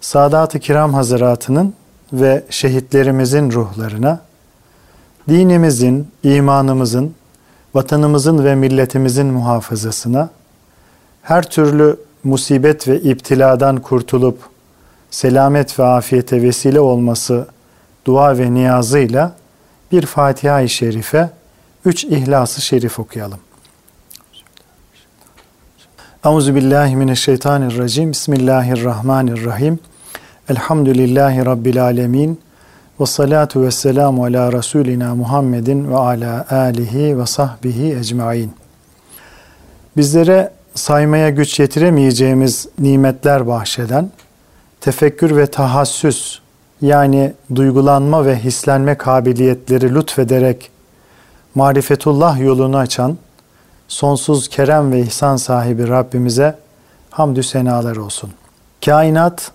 Sadat-ı Kiram Hazaratı'nın ve şehitlerimizin ruhlarına, dinimizin, imanımızın, vatanımızın ve milletimizin muhafazasına, her türlü musibet ve iptiladan kurtulup selamet ve afiyete vesile olması dua ve niyazıyla bir Fatiha-i Şerife, üç İhlas-ı Şerif okuyalım. Euzu billahi mineşşeytanirracim. Bismillahirrahmanirrahim. Elhamdülillahi rabbil alamin. Ve salatu ve selamu ala Resulina Muhammedin ve ala alihi ve sahbihi ecmain. Bizlere saymaya güç yetiremeyeceğimiz nimetler bahşeden, tefekkür ve tahassüs yani duygulanma ve hislenme kabiliyetleri lütfederek marifetullah yolunu açan sonsuz kerem ve ihsan sahibi Rabbimize hamdü senalar olsun. Kainat,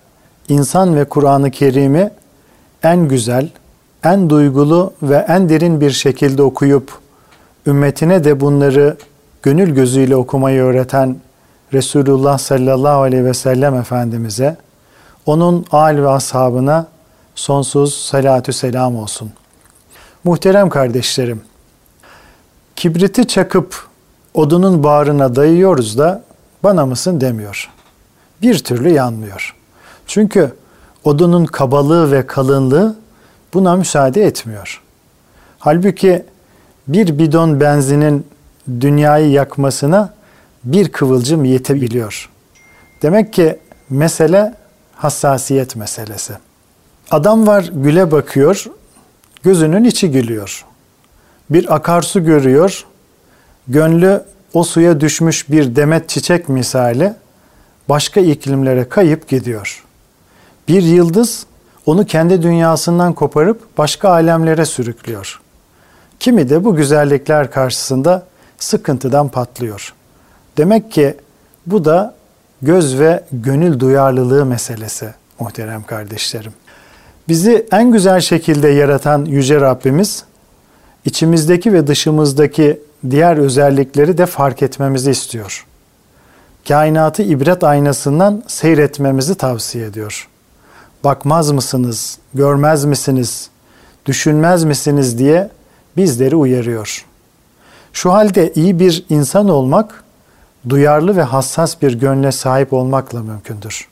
insan ve Kur'an-ı Kerim'i en güzel, en duygulu ve en derin bir şekilde okuyup ümmetine de bunları gönül gözüyle okumayı öğreten Resulullah sallallahu aleyhi ve sellem Efendimiz'e, onun âl ve ashabına sonsuz salatü selam olsun. Muhterem kardeşlerim, kibriti çakıp odunun bağrına dayıyoruz da bana mısın demiyor. Bir türlü yanmıyor. Çünkü odunun kabalığı ve kalınlığı buna müsaade etmiyor. Halbuki bir bidon benzinin dünyayı yakmasına bir kıvılcım yetebiliyor. Demek ki mesele hassasiyet meselesi. Adam var güle bakıyor, gözünün içi gülüyor. Bir akarsu görüyor, gönlü o suya düşmüş bir demet çiçek misali başka iklimlere kayıp gidiyor. Bir yıldız onu kendi dünyasından koparıp başka alemlere sürüklüyor. Kimi de bu güzellikler karşısında sıkıntıdan patlıyor. Demek ki bu da göz ve gönül duyarlılığı meselesi muhterem kardeşlerim. Bizi en güzel şekilde yaratan yüce Rabbimiz içimizdeki ve dışımızdaki diğer özellikleri de fark etmemizi istiyor. Kainatı ibret aynasından seyretmemizi tavsiye ediyor. Bakmaz mısınız, görmez misiniz, düşünmez misiniz diye bizleri uyarıyor. Şu halde iyi bir insan olmak, duyarlı ve hassas bir gönle sahip olmakla mümkündür.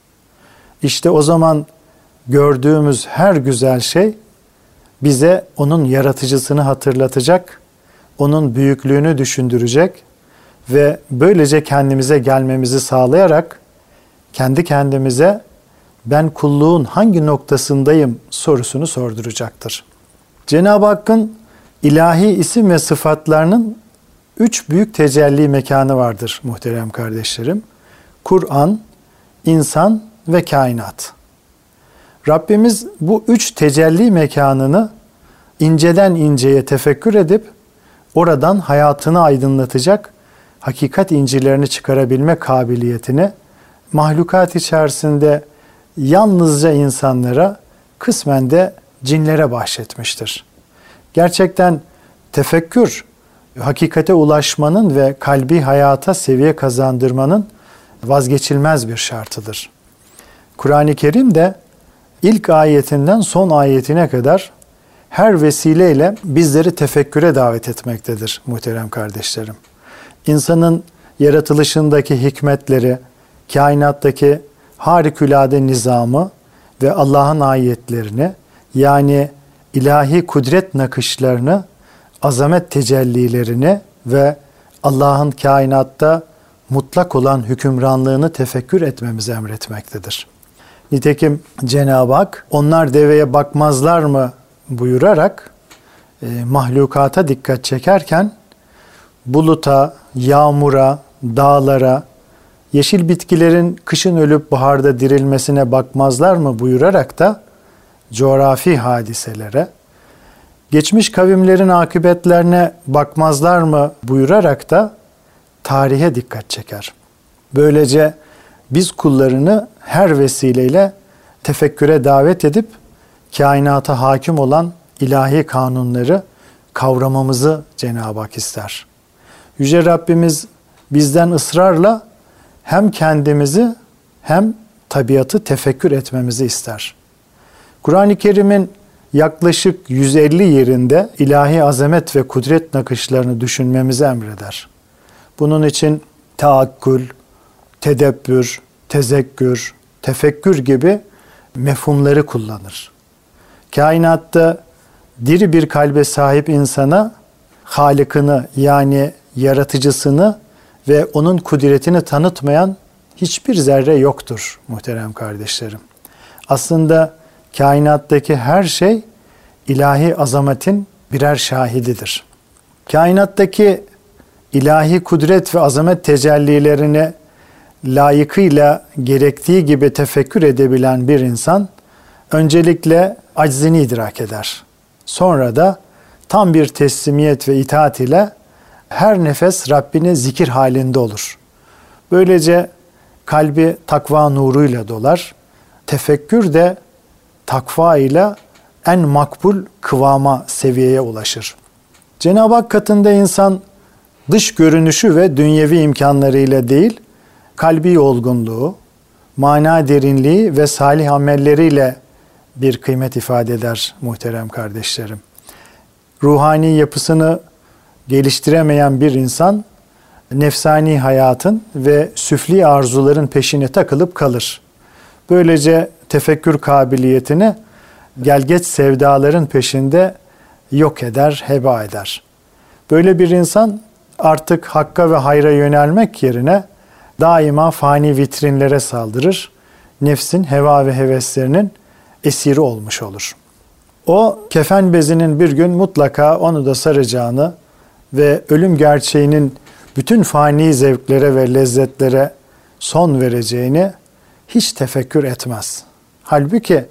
İşte o zaman gördüğümüz her güzel şey bize onun yaratıcısını hatırlatacak, onun büyüklüğünü düşündürecek ve böylece kendimize gelmemizi sağlayarak kendi kendimize ben kulluğun hangi noktasındayım sorusunu sorduracaktır. Cenab-ı Hakk'ın ilahi isim ve sıfatlarının üç büyük tecelli mekanı vardır muhterem kardeşlerim. Kur'an, insan ve kainat. Rabbimiz bu üç tecelli mekanını inceden inceye tefekkür edip oradan hayatını aydınlatacak hakikat incilerini çıkarabilme kabiliyetini mahlukat içerisinde yalnızca insanlara kısmen de cinlere bahşetmiştir. Gerçekten tefekkür hakikate ulaşmanın ve kalbi hayata seviye kazandırmanın vazgeçilmez bir şartıdır. Kur'an-ı Kerim de ilk ayetinden son ayetine kadar her vesileyle bizleri tefekküre davet etmektedir muhterem kardeşlerim. İnsanın yaratılışındaki hikmetleri, kainattaki harikulade nizamı ve Allah'ın ayetlerini yani ilahi kudret nakışlarını, azamet tecellilerini ve Allah'ın kainatta mutlak olan hükümranlığını tefekkür etmemizi emretmektedir. Nitekim Cenab-ı Hak onlar deveye bakmazlar mı buyurarak e, mahlukata dikkat çekerken buluta, yağmura, dağlara, yeşil bitkilerin kışın ölüp baharda dirilmesine bakmazlar mı buyurarak da coğrafi hadiselere, geçmiş kavimlerin akıbetlerine bakmazlar mı buyurarak da tarihe dikkat çeker. Böylece biz kullarını her vesileyle tefekküre davet edip kainata hakim olan ilahi kanunları kavramamızı Cenab-ı Hak ister. Yüce Rabbimiz bizden ısrarla hem kendimizi hem tabiatı tefekkür etmemizi ister. Kur'an-ı Kerim'in yaklaşık 150 yerinde ilahi azamet ve kudret nakışlarını düşünmemizi emreder. Bunun için taakkül, tedebbür, tezekkür, tefekkür gibi mefhumları kullanır. Kainatta diri bir kalbe sahip insana Halık'ını yani yaratıcısını ve onun kudretini tanıtmayan hiçbir zerre yoktur muhterem kardeşlerim. Aslında kainattaki her şey ilahi azametin birer şahididir. Kainattaki ilahi kudret ve azamet tecellilerini layıkıyla gerektiği gibi tefekkür edebilen bir insan öncelikle aczini idrak eder. Sonra da tam bir teslimiyet ve itaat ile her nefes Rabbini zikir halinde olur. Böylece kalbi takva nuruyla dolar. Tefekkür de takva ile en makbul kıvama seviyeye ulaşır. Cenab-ı Hak katında insan dış görünüşü ve dünyevi imkanlarıyla değil, kalbi olgunluğu, mana derinliği ve salih amelleriyle bir kıymet ifade eder muhterem kardeşlerim. Ruhani yapısını geliştiremeyen bir insan nefsani hayatın ve süfli arzuların peşine takılıp kalır. Böylece tefekkür kabiliyetini gelgeç sevdaların peşinde yok eder, heba eder. Böyle bir insan artık hakka ve hayra yönelmek yerine daima fani vitrinlere saldırır. Nefsin heva ve heveslerinin esiri olmuş olur. O kefen bezinin bir gün mutlaka onu da saracağını ve ölüm gerçeğinin bütün fani zevklere ve lezzetlere son vereceğini hiç tefekkür etmez. Halbuki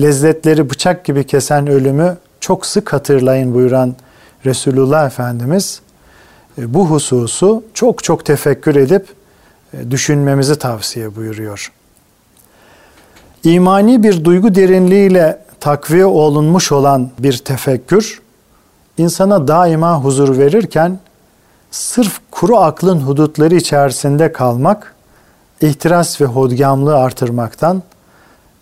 lezzetleri bıçak gibi kesen ölümü çok sık hatırlayın buyuran Resulullah Efendimiz e, bu hususu çok çok tefekkür edip e, düşünmemizi tavsiye buyuruyor. İmani bir duygu derinliğiyle takviye olunmuş olan bir tefekkür insana daima huzur verirken sırf kuru aklın hudutları içerisinde kalmak ihtiras ve hodgamlığı artırmaktan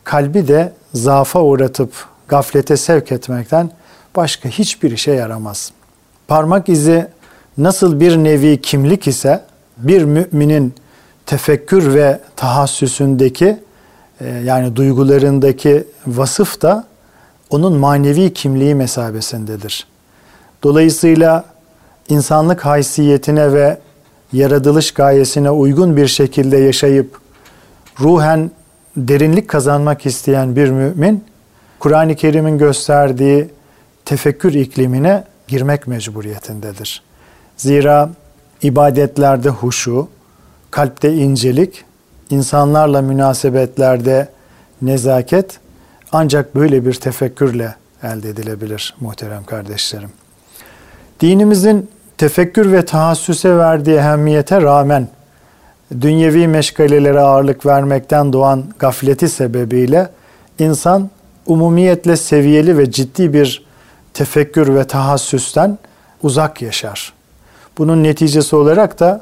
kalbi de zaafa uğratıp gaflete sevk etmekten başka hiçbir işe yaramaz. Parmak izi nasıl bir nevi kimlik ise bir müminin tefekkür ve tahassüsündeki e, yani duygularındaki vasıf da onun manevi kimliği mesabesindedir. Dolayısıyla insanlık haysiyetine ve yaratılış gayesine uygun bir şekilde yaşayıp ruhen derinlik kazanmak isteyen bir mümin Kur'an-ı Kerim'in gösterdiği tefekkür iklimine girmek mecburiyetindedir. Zira ibadetlerde huşu, kalpte incelik, insanlarla münasebetlerde nezaket ancak böyle bir tefekkürle elde edilebilir muhterem kardeşlerim. Dinimizin tefekkür ve tahassüse verdiği ehemmiyete rağmen dünyevi meşgalelere ağırlık vermekten doğan gafleti sebebiyle insan umumiyetle seviyeli ve ciddi bir tefekkür ve tahassüsten uzak yaşar. Bunun neticesi olarak da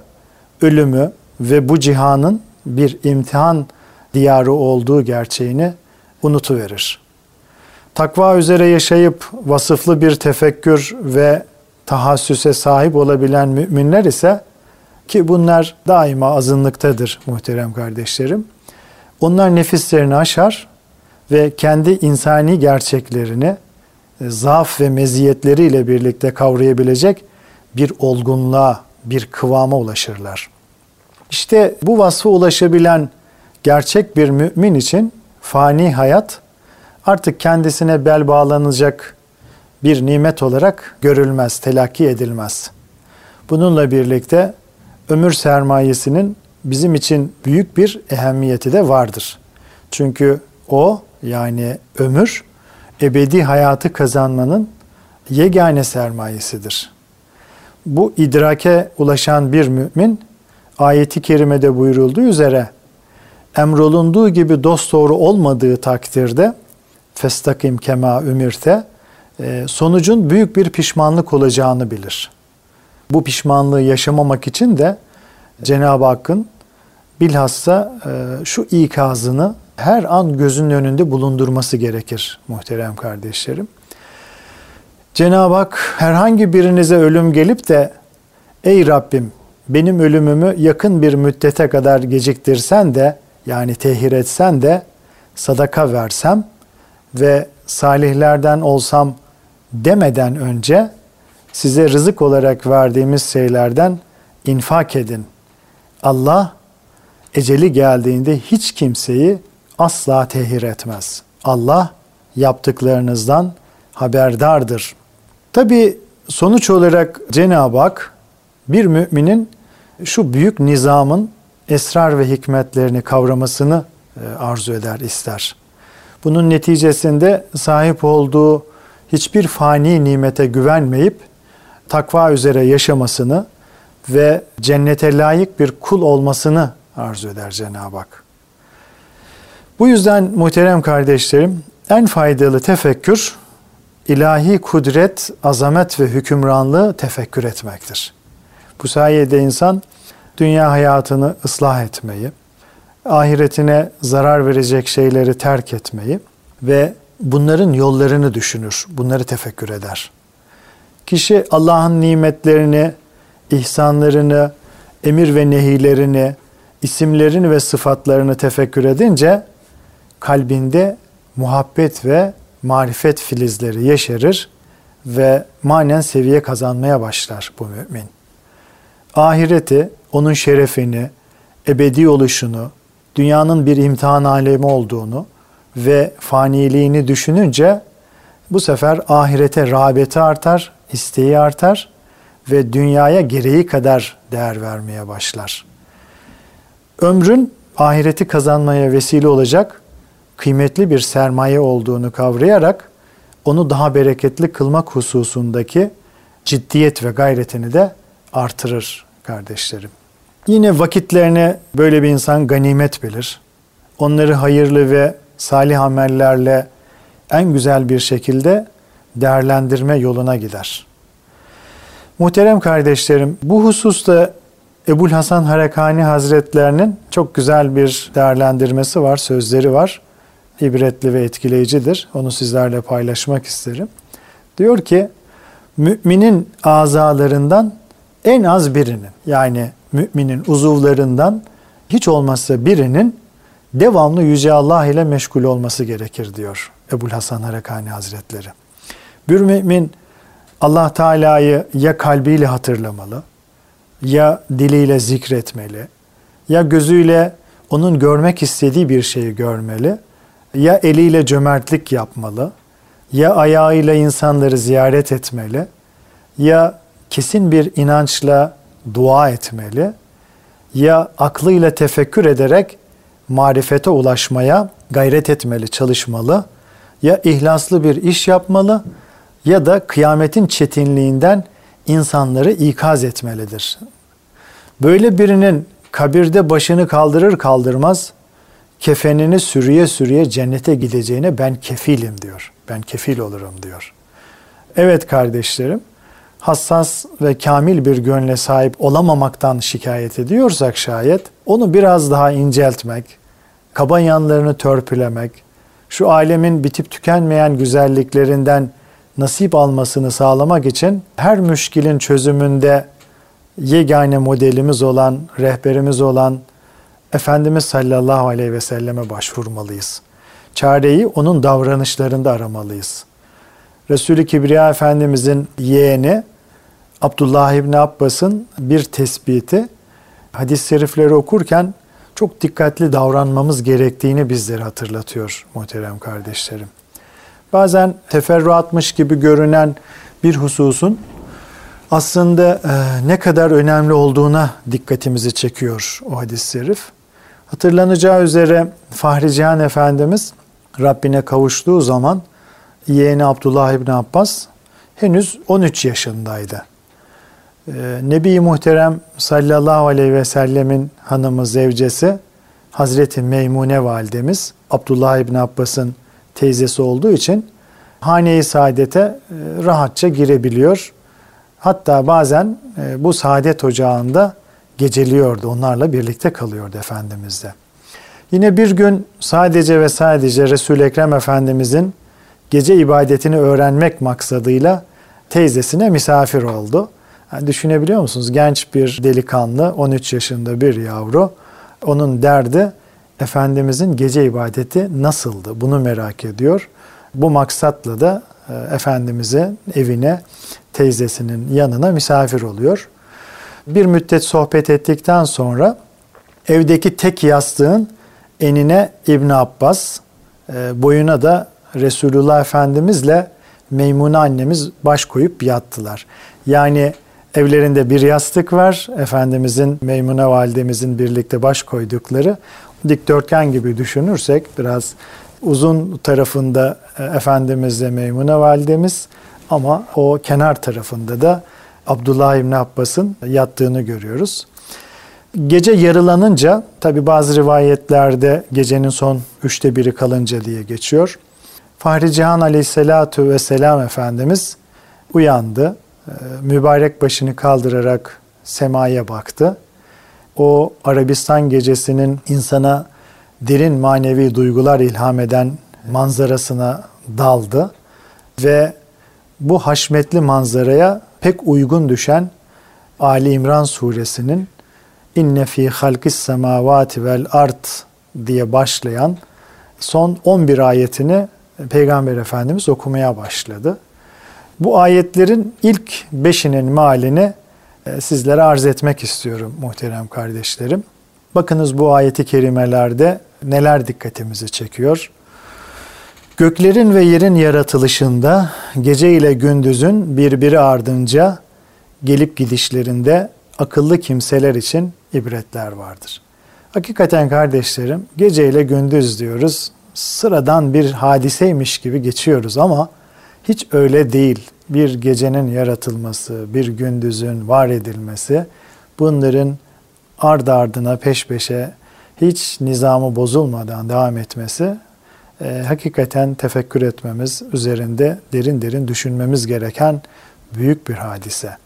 ölümü ve bu cihanın bir imtihan diyarı olduğu gerçeğini unutuverir. Takva üzere yaşayıp vasıflı bir tefekkür ve tahassüse sahip olabilen müminler ise ki bunlar daima azınlıktadır muhterem kardeşlerim. Onlar nefislerini aşar ve kendi insani gerçeklerini e, zaaf ve meziyetleriyle birlikte kavrayabilecek bir olgunluğa, bir kıvama ulaşırlar. İşte bu vasfa ulaşabilen gerçek bir mümin için fani hayat artık kendisine bel bağlanacak bir nimet olarak görülmez, telakki edilmez. Bununla birlikte ömür sermayesinin bizim için büyük bir ehemmiyeti de vardır. Çünkü o yani ömür ebedi hayatı kazanmanın yegane sermayesidir. Bu idrake ulaşan bir mümin ayeti kerimede buyurulduğu üzere emrolunduğu gibi dost doğru olmadığı takdirde festakim kema ümirte sonucun büyük bir pişmanlık olacağını bilir. Bu pişmanlığı yaşamamak için de Cenab-ı Hakk'ın bilhassa e, şu ikazını her an gözünün önünde bulundurması gerekir muhterem kardeşlerim. Cenab-ı Hak herhangi birinize ölüm gelip de ey Rabbim benim ölümümü yakın bir müddete kadar geciktirsen de yani tehir etsen de sadaka versem ve salihlerden olsam demeden önce size rızık olarak verdiğimiz şeylerden infak edin. Allah eceli geldiğinde hiç kimseyi asla tehir etmez. Allah yaptıklarınızdan haberdardır. Tabi sonuç olarak Cenab-ı Hak bir müminin şu büyük nizamın esrar ve hikmetlerini kavramasını e, arzu eder, ister. Bunun neticesinde sahip olduğu hiçbir fani nimete güvenmeyip takva üzere yaşamasını ve cennete layık bir kul olmasını arzu eder Cenab-ı Hak. Bu yüzden muhterem kardeşlerim en faydalı tefekkür ilahi kudret, azamet ve hükümranlığı tefekkür etmektir. Bu sayede insan dünya hayatını ıslah etmeyi, ahiretine zarar verecek şeyleri terk etmeyi ve bunların yollarını düşünür, bunları tefekkür eder. Kişi Allah'ın nimetlerini, ihsanlarını, emir ve nehilerini, isimlerini ve sıfatlarını tefekkür edince kalbinde muhabbet ve marifet filizleri yeşerir ve manen seviye kazanmaya başlar bu mümin. Ahireti, onun şerefini, ebedi oluşunu, dünyanın bir imtihan alemi olduğunu ve faniliğini düşününce bu sefer ahirete rağbeti artar, isteği artar ve dünyaya gereği kadar değer vermeye başlar. Ömrün ahireti kazanmaya vesile olacak kıymetli bir sermaye olduğunu kavrayarak onu daha bereketli kılmak hususundaki ciddiyet ve gayretini de artırır kardeşlerim. Yine vakitlerini böyle bir insan ganimet bilir. Onları hayırlı ve salih amellerle en güzel bir şekilde değerlendirme yoluna gider. Muhterem kardeşlerim, bu hususta Ebul Hasan Harekani Hazretlerinin çok güzel bir değerlendirmesi var, sözleri var. İbretli ve etkileyicidir. Onu sizlerle paylaşmak isterim. Diyor ki, müminin azalarından en az birinin yani müminin uzuvlarından hiç olmazsa birinin devamlı Yüce Allah ile meşgul olması gerekir diyor Ebul Hasan Harekani Hazretleri. Bir mümin Allah Teala'yı ya kalbiyle hatırlamalı, ya diliyle zikretmeli, ya gözüyle onun görmek istediği bir şeyi görmeli, ya eliyle cömertlik yapmalı, ya ayağıyla insanları ziyaret etmeli, ya kesin bir inançla dua etmeli, ya aklıyla tefekkür ederek marifete ulaşmaya gayret etmeli, çalışmalı, ya ihlaslı bir iş yapmalı ya da kıyametin çetinliğinden insanları ikaz etmelidir. Böyle birinin kabirde başını kaldırır kaldırmaz kefenini sürüye sürüye cennete gideceğine ben kefilim diyor. Ben kefil olurum diyor. Evet kardeşlerim, hassas ve kamil bir gönle sahip olamamaktan şikayet ediyorsak şayet, onu biraz daha inceltmek, kaba yanlarını törpülemek, şu alemin bitip tükenmeyen güzelliklerinden nasip almasını sağlamak için her müşkilin çözümünde yegane modelimiz olan, rehberimiz olan Efendimiz sallallahu aleyhi ve selleme başvurmalıyız. Çareyi onun davranışlarında aramalıyız. Resulü Kibriya Efendimizin yeğeni Abdullah İbni Abbas'ın bir tespiti hadis-i şerifleri okurken çok dikkatli davranmamız gerektiğini bizlere hatırlatıyor muhterem kardeşlerim. Bazen teferruatmış gibi görünen bir hususun aslında e, ne kadar önemli olduğuna dikkatimizi çekiyor o hadis-i şerif. Hatırlanacağı üzere Fahri Cihan Efendimiz Rabbine kavuştuğu zaman yeğeni Abdullah İbni Abbas henüz 13 yaşındaydı. Ee, Nebi Muhterem sallallahu aleyhi ve sellemin hanımı zevcesi Hazreti Meymune validemiz Abdullah İbni Abbas'ın teyzesi olduğu için hane-i saadete e, rahatça girebiliyor. Hatta bazen e, bu saadet ocağında geceliyordu. Onlarla birlikte kalıyordu Efendimiz'de. Yine bir gün sadece ve sadece Resul-i Ekrem Efendimizin gece ibadetini öğrenmek maksadıyla teyzesine misafir oldu. Yani düşünebiliyor musunuz? Genç bir delikanlı, 13 yaşında bir yavru. Onun derdi Efendimizin gece ibadeti nasıldı? Bunu merak ediyor. Bu maksatla da e, Efendimiz'in evine, teyzesinin yanına misafir oluyor. Bir müddet sohbet ettikten sonra evdeki tek yastığın enine İbn Abbas, e, boyuna da Resulullah Efendimizle Meymune annemiz baş koyup yattılar. Yani evlerinde bir yastık var. Efendimizin, Meymune validemizin birlikte baş koydukları dikdörtgen gibi düşünürsek biraz uzun tarafında e, Efendimizle Meymune validemiz ama o kenar tarafında da Abdullah İbni Abbas'ın yattığını görüyoruz. Gece yarılanınca tabi bazı rivayetlerde gecenin son üçte biri kalınca diye geçiyor. Fahri Cihan Aleyhisselatu Vesselam Efendimiz uyandı. Ee, mübarek başını kaldırarak semaya baktı. O Arabistan gecesinin insana derin manevi duygular ilham eden manzarasına daldı ve bu haşmetli manzaraya pek uygun düşen Ali İmran suresinin inne fi halkis semavati vel art diye başlayan son 11 ayetini Peygamber Efendimiz okumaya başladı. Bu ayetlerin ilk beşinin mealini e, sizlere arz etmek istiyorum muhterem kardeşlerim. Bakınız bu ayeti kerimelerde neler dikkatimizi çekiyor. Göklerin ve yerin yaratılışında gece ile gündüzün birbiri ardınca gelip gidişlerinde akıllı kimseler için ibretler vardır. Hakikaten kardeşlerim gece ile gündüz diyoruz. Sıradan bir hadiseymiş gibi geçiyoruz ama hiç öyle değil. Bir gecenin yaratılması, bir gündüzün var edilmesi bunların ard ardına peş peşe hiç nizamı bozulmadan devam etmesi e, hakikaten tefekkür etmemiz, üzerinde derin derin düşünmemiz gereken büyük bir hadise.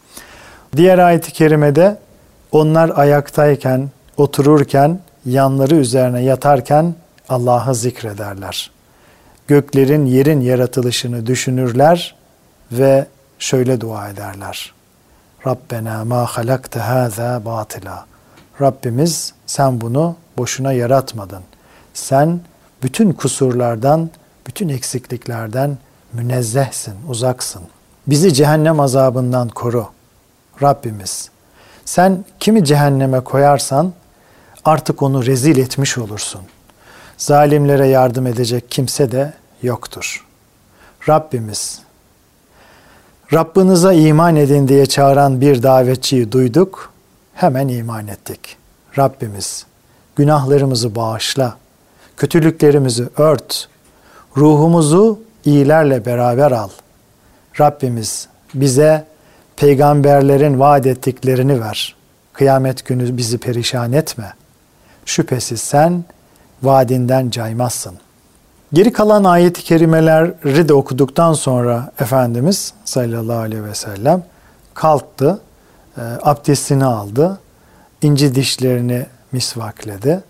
Diğer ayet-i kerimede onlar ayaktayken, otururken, yanları üzerine yatarken Allah'ı zikrederler. Göklerin, yerin yaratılışını düşünürler ve şöyle dua ederler. Rabbena ma halakte haza batila. Rabbimiz sen bunu boşuna yaratmadın. Sen bütün kusurlardan, bütün eksikliklerden münezzehsin, uzaksın. Bizi cehennem azabından koru. Rabbimiz sen kimi cehenneme koyarsan artık onu rezil etmiş olursun. Zalimlere yardım edecek kimse de yoktur. Rabbimiz Rabbinize iman edin diye çağıran bir davetçiyi duyduk, hemen iman ettik. Rabbimiz günahlarımızı bağışla, kötülüklerimizi ört, ruhumuzu iyilerle beraber al. Rabbimiz bize peygamberlerin vaat ettiklerini ver. Kıyamet günü bizi perişan etme. Şüphesiz sen vaadinden caymazsın. Geri kalan ayet-i kerimeleri de okuduktan sonra Efendimiz sallallahu aleyhi ve sellem kalktı, e, abdestini aldı, inci dişlerini misvakledi.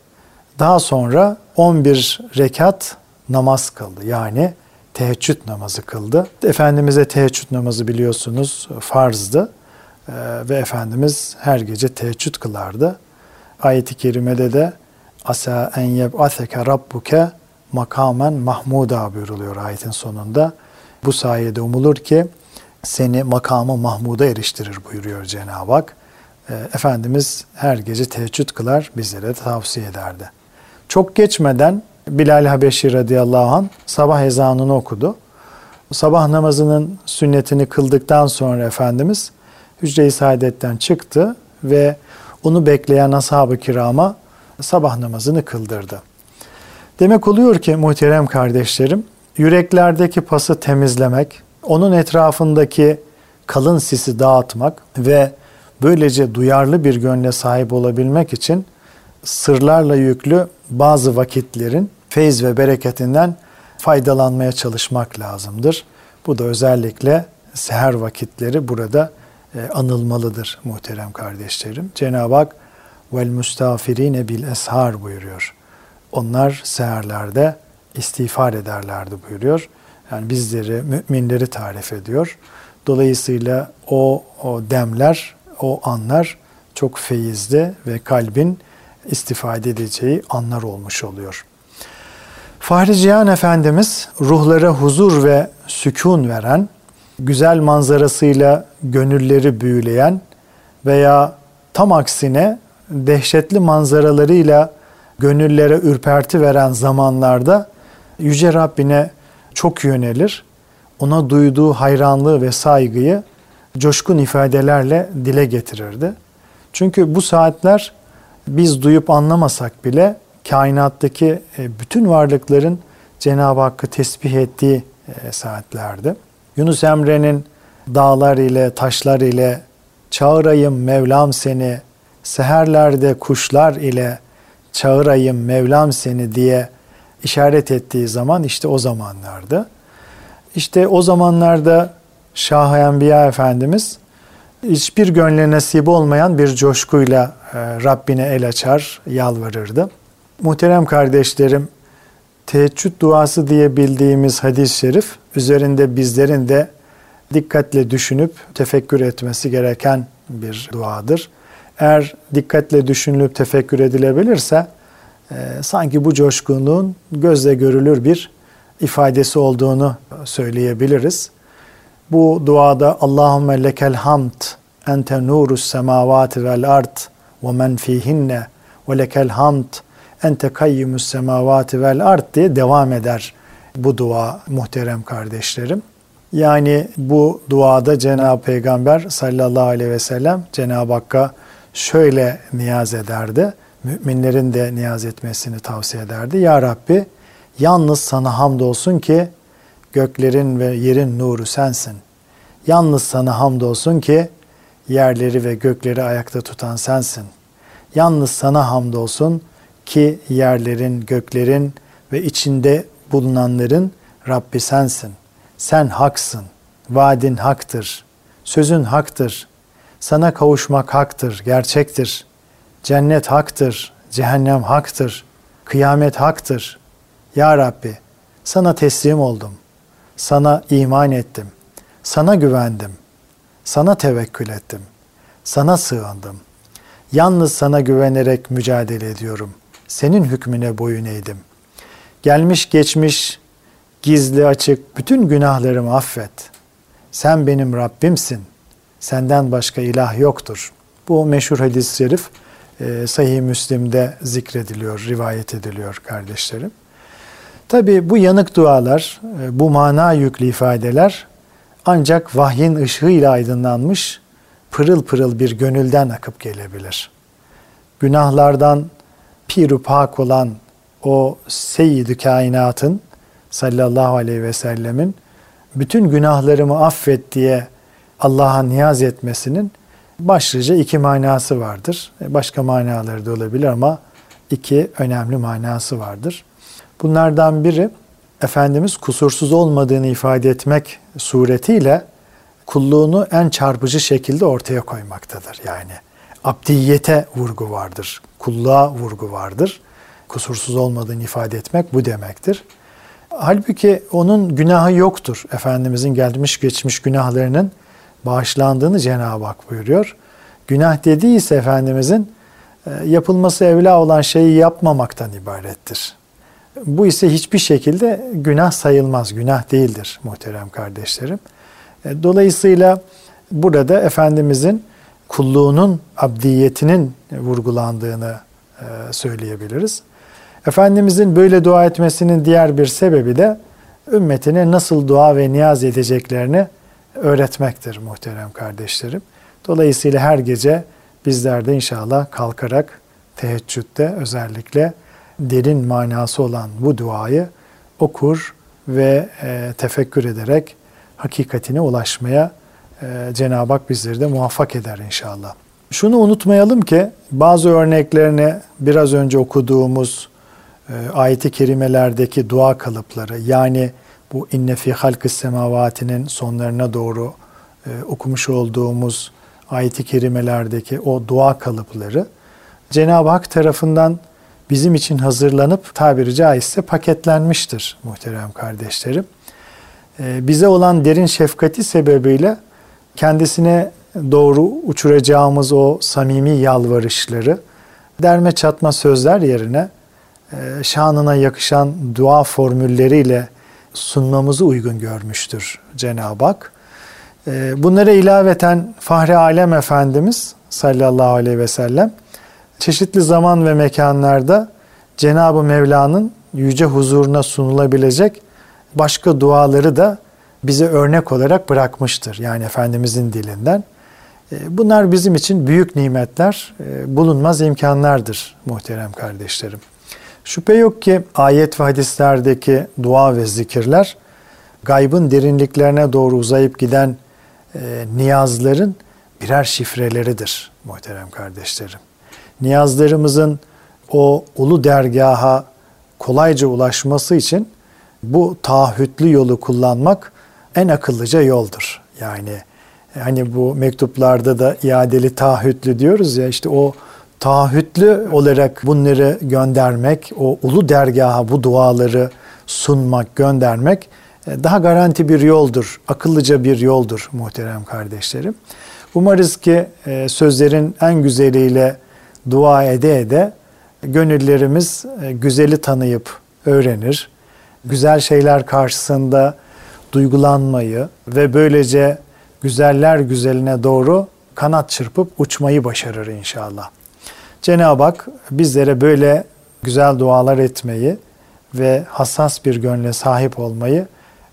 Daha sonra 11 rekat namaz kıldı. Yani teheccüd namazı kıldı. Efendimiz'e teheccüd namazı biliyorsunuz farzdı. Ee, ve Efendimiz her gece teheccüd kılardı. Ayet-i kerimede de asa en yeb'aseke rabbuke makamen mahmuda buyuruluyor ayetin sonunda. Bu sayede umulur ki seni makamı mahmuda eriştirir buyuruyor Cenab-ı Hak. Ee, Efendimiz her gece teheccüd kılar, bizlere de tavsiye ederdi. Çok geçmeden Bilal Habeşi radıyallahu anh sabah ezanını okudu. Sabah namazının sünnetini kıldıktan sonra Efendimiz Hücre-i Saadet'ten çıktı ve onu bekleyen ashab-ı kirama sabah namazını kıldırdı. Demek oluyor ki muhterem kardeşlerim, yüreklerdeki pası temizlemek, onun etrafındaki kalın sisi dağıtmak ve böylece duyarlı bir gönle sahip olabilmek için sırlarla yüklü bazı vakitlerin feyz ve bereketinden faydalanmaya çalışmak lazımdır. Bu da özellikle seher vakitleri burada e, anılmalıdır muhterem kardeşlerim. Cenab-ı Hak vel müstafirine bil eshar buyuruyor. Onlar seherlerde istiğfar ederlerdi buyuruyor. Yani bizleri, müminleri tarif ediyor. Dolayısıyla o, o demler, o anlar çok feyizli ve kalbin istifade edeceği anlar olmuş oluyor. Fahri Cihan Efendimiz ruhlara huzur ve sükun veren, güzel manzarasıyla gönülleri büyüleyen veya tam aksine dehşetli manzaralarıyla gönüllere ürperti veren zamanlarda Yüce Rabbine çok yönelir. Ona duyduğu hayranlığı ve saygıyı coşkun ifadelerle dile getirirdi. Çünkü bu saatler biz duyup anlamasak bile kainattaki e, bütün varlıkların Cenab-ı Hakk'ı tesbih ettiği e, saatlerdi. Yunus Emre'nin dağlar ile taşlar ile çağırayım Mevlam seni, seherlerde kuşlar ile çağırayım Mevlam seni diye işaret ettiği zaman işte o zamanlardı. İşte o zamanlarda Şah Enbiya Efendimiz hiçbir gönle nasip olmayan bir coşkuyla e, Rabbine el açar, yalvarırdı. Muhterem kardeşlerim, teheccüd duası diye bildiğimiz hadis-i şerif üzerinde bizlerin de dikkatle düşünüp tefekkür etmesi gereken bir duadır. Eğer dikkatle düşünülüp tefekkür edilebilirse e, sanki bu coşkunluğun gözle görülür bir ifadesi olduğunu söyleyebiliriz. Bu duada Allahümme lekel hamd ente nurus semavati vel ard ve men fihinne ve lekel hamd ente kayyimus semavati vel ard diye devam eder bu dua muhterem kardeşlerim. Yani bu duada Cenab-ı Peygamber sallallahu aleyhi ve sellem Cenab-ı Hakk'a şöyle niyaz ederdi. Müminlerin de niyaz etmesini tavsiye ederdi. Ya Rabbi yalnız sana hamdolsun ki göklerin ve yerin nuru sensin. Yalnız sana hamdolsun ki yerleri ve gökleri ayakta tutan sensin. Yalnız sana hamdolsun ki yerlerin, göklerin ve içinde bulunanların Rabbi sensin. Sen haksın. Vaadin haktır. Sözün haktır. Sana kavuşmak haktır, gerçektir. Cennet haktır, cehennem haktır. Kıyamet haktır. Ya Rabbi, sana teslim oldum. Sana iman ettim. Sana güvendim. Sana tevekkül ettim. Sana sığındım. Yalnız sana güvenerek mücadele ediyorum. Senin hükmüne boyun eğdim. Gelmiş geçmiş, gizli açık bütün günahlarımı affet. Sen benim Rabbimsin. Senden başka ilah yoktur. Bu meşhur hadis-i şerif e, Sahih Müslim'de zikrediliyor, rivayet ediliyor kardeşlerim. Tabi bu yanık dualar, e, bu mana yüklü ifadeler ancak vahyin ışığıyla aydınlanmış pırıl pırıl bir gönülden akıp gelebilir. Günahlardan piru pak olan o seyyid kainatın sallallahu aleyhi ve sellemin bütün günahlarımı affet diye Allah'a niyaz etmesinin başlıca iki manası vardır. E, başka manaları da olabilir ama iki önemli manası vardır. Bunlardan biri Efendimiz kusursuz olmadığını ifade etmek suretiyle kulluğunu en çarpıcı şekilde ortaya koymaktadır. Yani abdiyete vurgu vardır, kulluğa vurgu vardır. Kusursuz olmadığını ifade etmek bu demektir. Halbuki onun günahı yoktur. Efendimizin gelmiş geçmiş günahlarının bağışlandığını Cenab-ı Hak buyuruyor. Günah dediyse Efendimizin e, yapılması evla olan şeyi yapmamaktan ibarettir. Bu ise hiçbir şekilde günah sayılmaz, günah değildir muhterem kardeşlerim. E, dolayısıyla burada Efendimizin kulluğunun, abdiyetinin vurgulandığını e, söyleyebiliriz. Efendimizin böyle dua etmesinin diğer bir sebebi de ümmetine nasıl dua ve niyaz edeceklerini öğretmektir muhterem kardeşlerim. Dolayısıyla her gece bizler de inşallah kalkarak teheccüde özellikle derin manası olan bu duayı okur ve e, tefekkür ederek hakikatine ulaşmaya e, Cenab-ı Hak bizleri de muvaffak eder inşallah. Şunu unutmayalım ki bazı örneklerini biraz önce okuduğumuz e, ayeti kerimelerdeki dua kalıpları yani bu inne fi halkı semavatinin sonlarına doğru e, okumuş olduğumuz ayeti kerimelerdeki o dua kalıpları Cenab-ı Hak tarafından bizim için hazırlanıp tabiri caizse paketlenmiştir muhterem kardeşlerim. E, bize olan derin şefkati sebebiyle kendisine doğru uçuracağımız o samimi yalvarışları derme çatma sözler yerine e, şanına yakışan dua formülleriyle sunmamızı uygun görmüştür Cenab-ı Hak. E, bunlara ilaveten Fahri Alem Efendimiz sallallahu aleyhi ve sellem çeşitli zaman ve mekanlarda Cenab-ı Mevla'nın yüce huzuruna sunulabilecek başka duaları da bize örnek olarak bırakmıştır. Yani Efendimizin dilinden. E, bunlar bizim için büyük nimetler, e, bulunmaz imkanlardır muhterem kardeşlerim. Şüphe yok ki ayet ve hadislerdeki dua ve zikirler gaybın derinliklerine doğru uzayıp giden e, niyazların birer şifreleridir muhterem kardeşlerim. Niyazlarımızın o ulu dergaha kolayca ulaşması için bu taahhütlü yolu kullanmak en akıllıca yoldur. Yani hani bu mektuplarda da iadeli taahhütlü diyoruz ya işte o taahhütlü olarak bunları göndermek, o ulu dergaha bu duaları sunmak, göndermek e, daha garanti bir yoldur, akıllıca bir yoldur muhterem kardeşlerim. Umarız ki e, sözlerin en güzeliyle dua ede ede gönüllerimiz e, güzeli tanıyıp öğrenir. Güzel şeyler karşısında duygulanmayı ve böylece güzeller güzeline doğru kanat çırpıp uçmayı başarır inşallah. Cenab-ı Hak bizlere böyle güzel dualar etmeyi ve hassas bir gönle sahip olmayı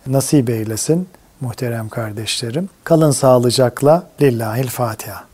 nasip eylesin muhterem kardeşlerim. Kalın sağlıcakla. Lillahil Fatiha.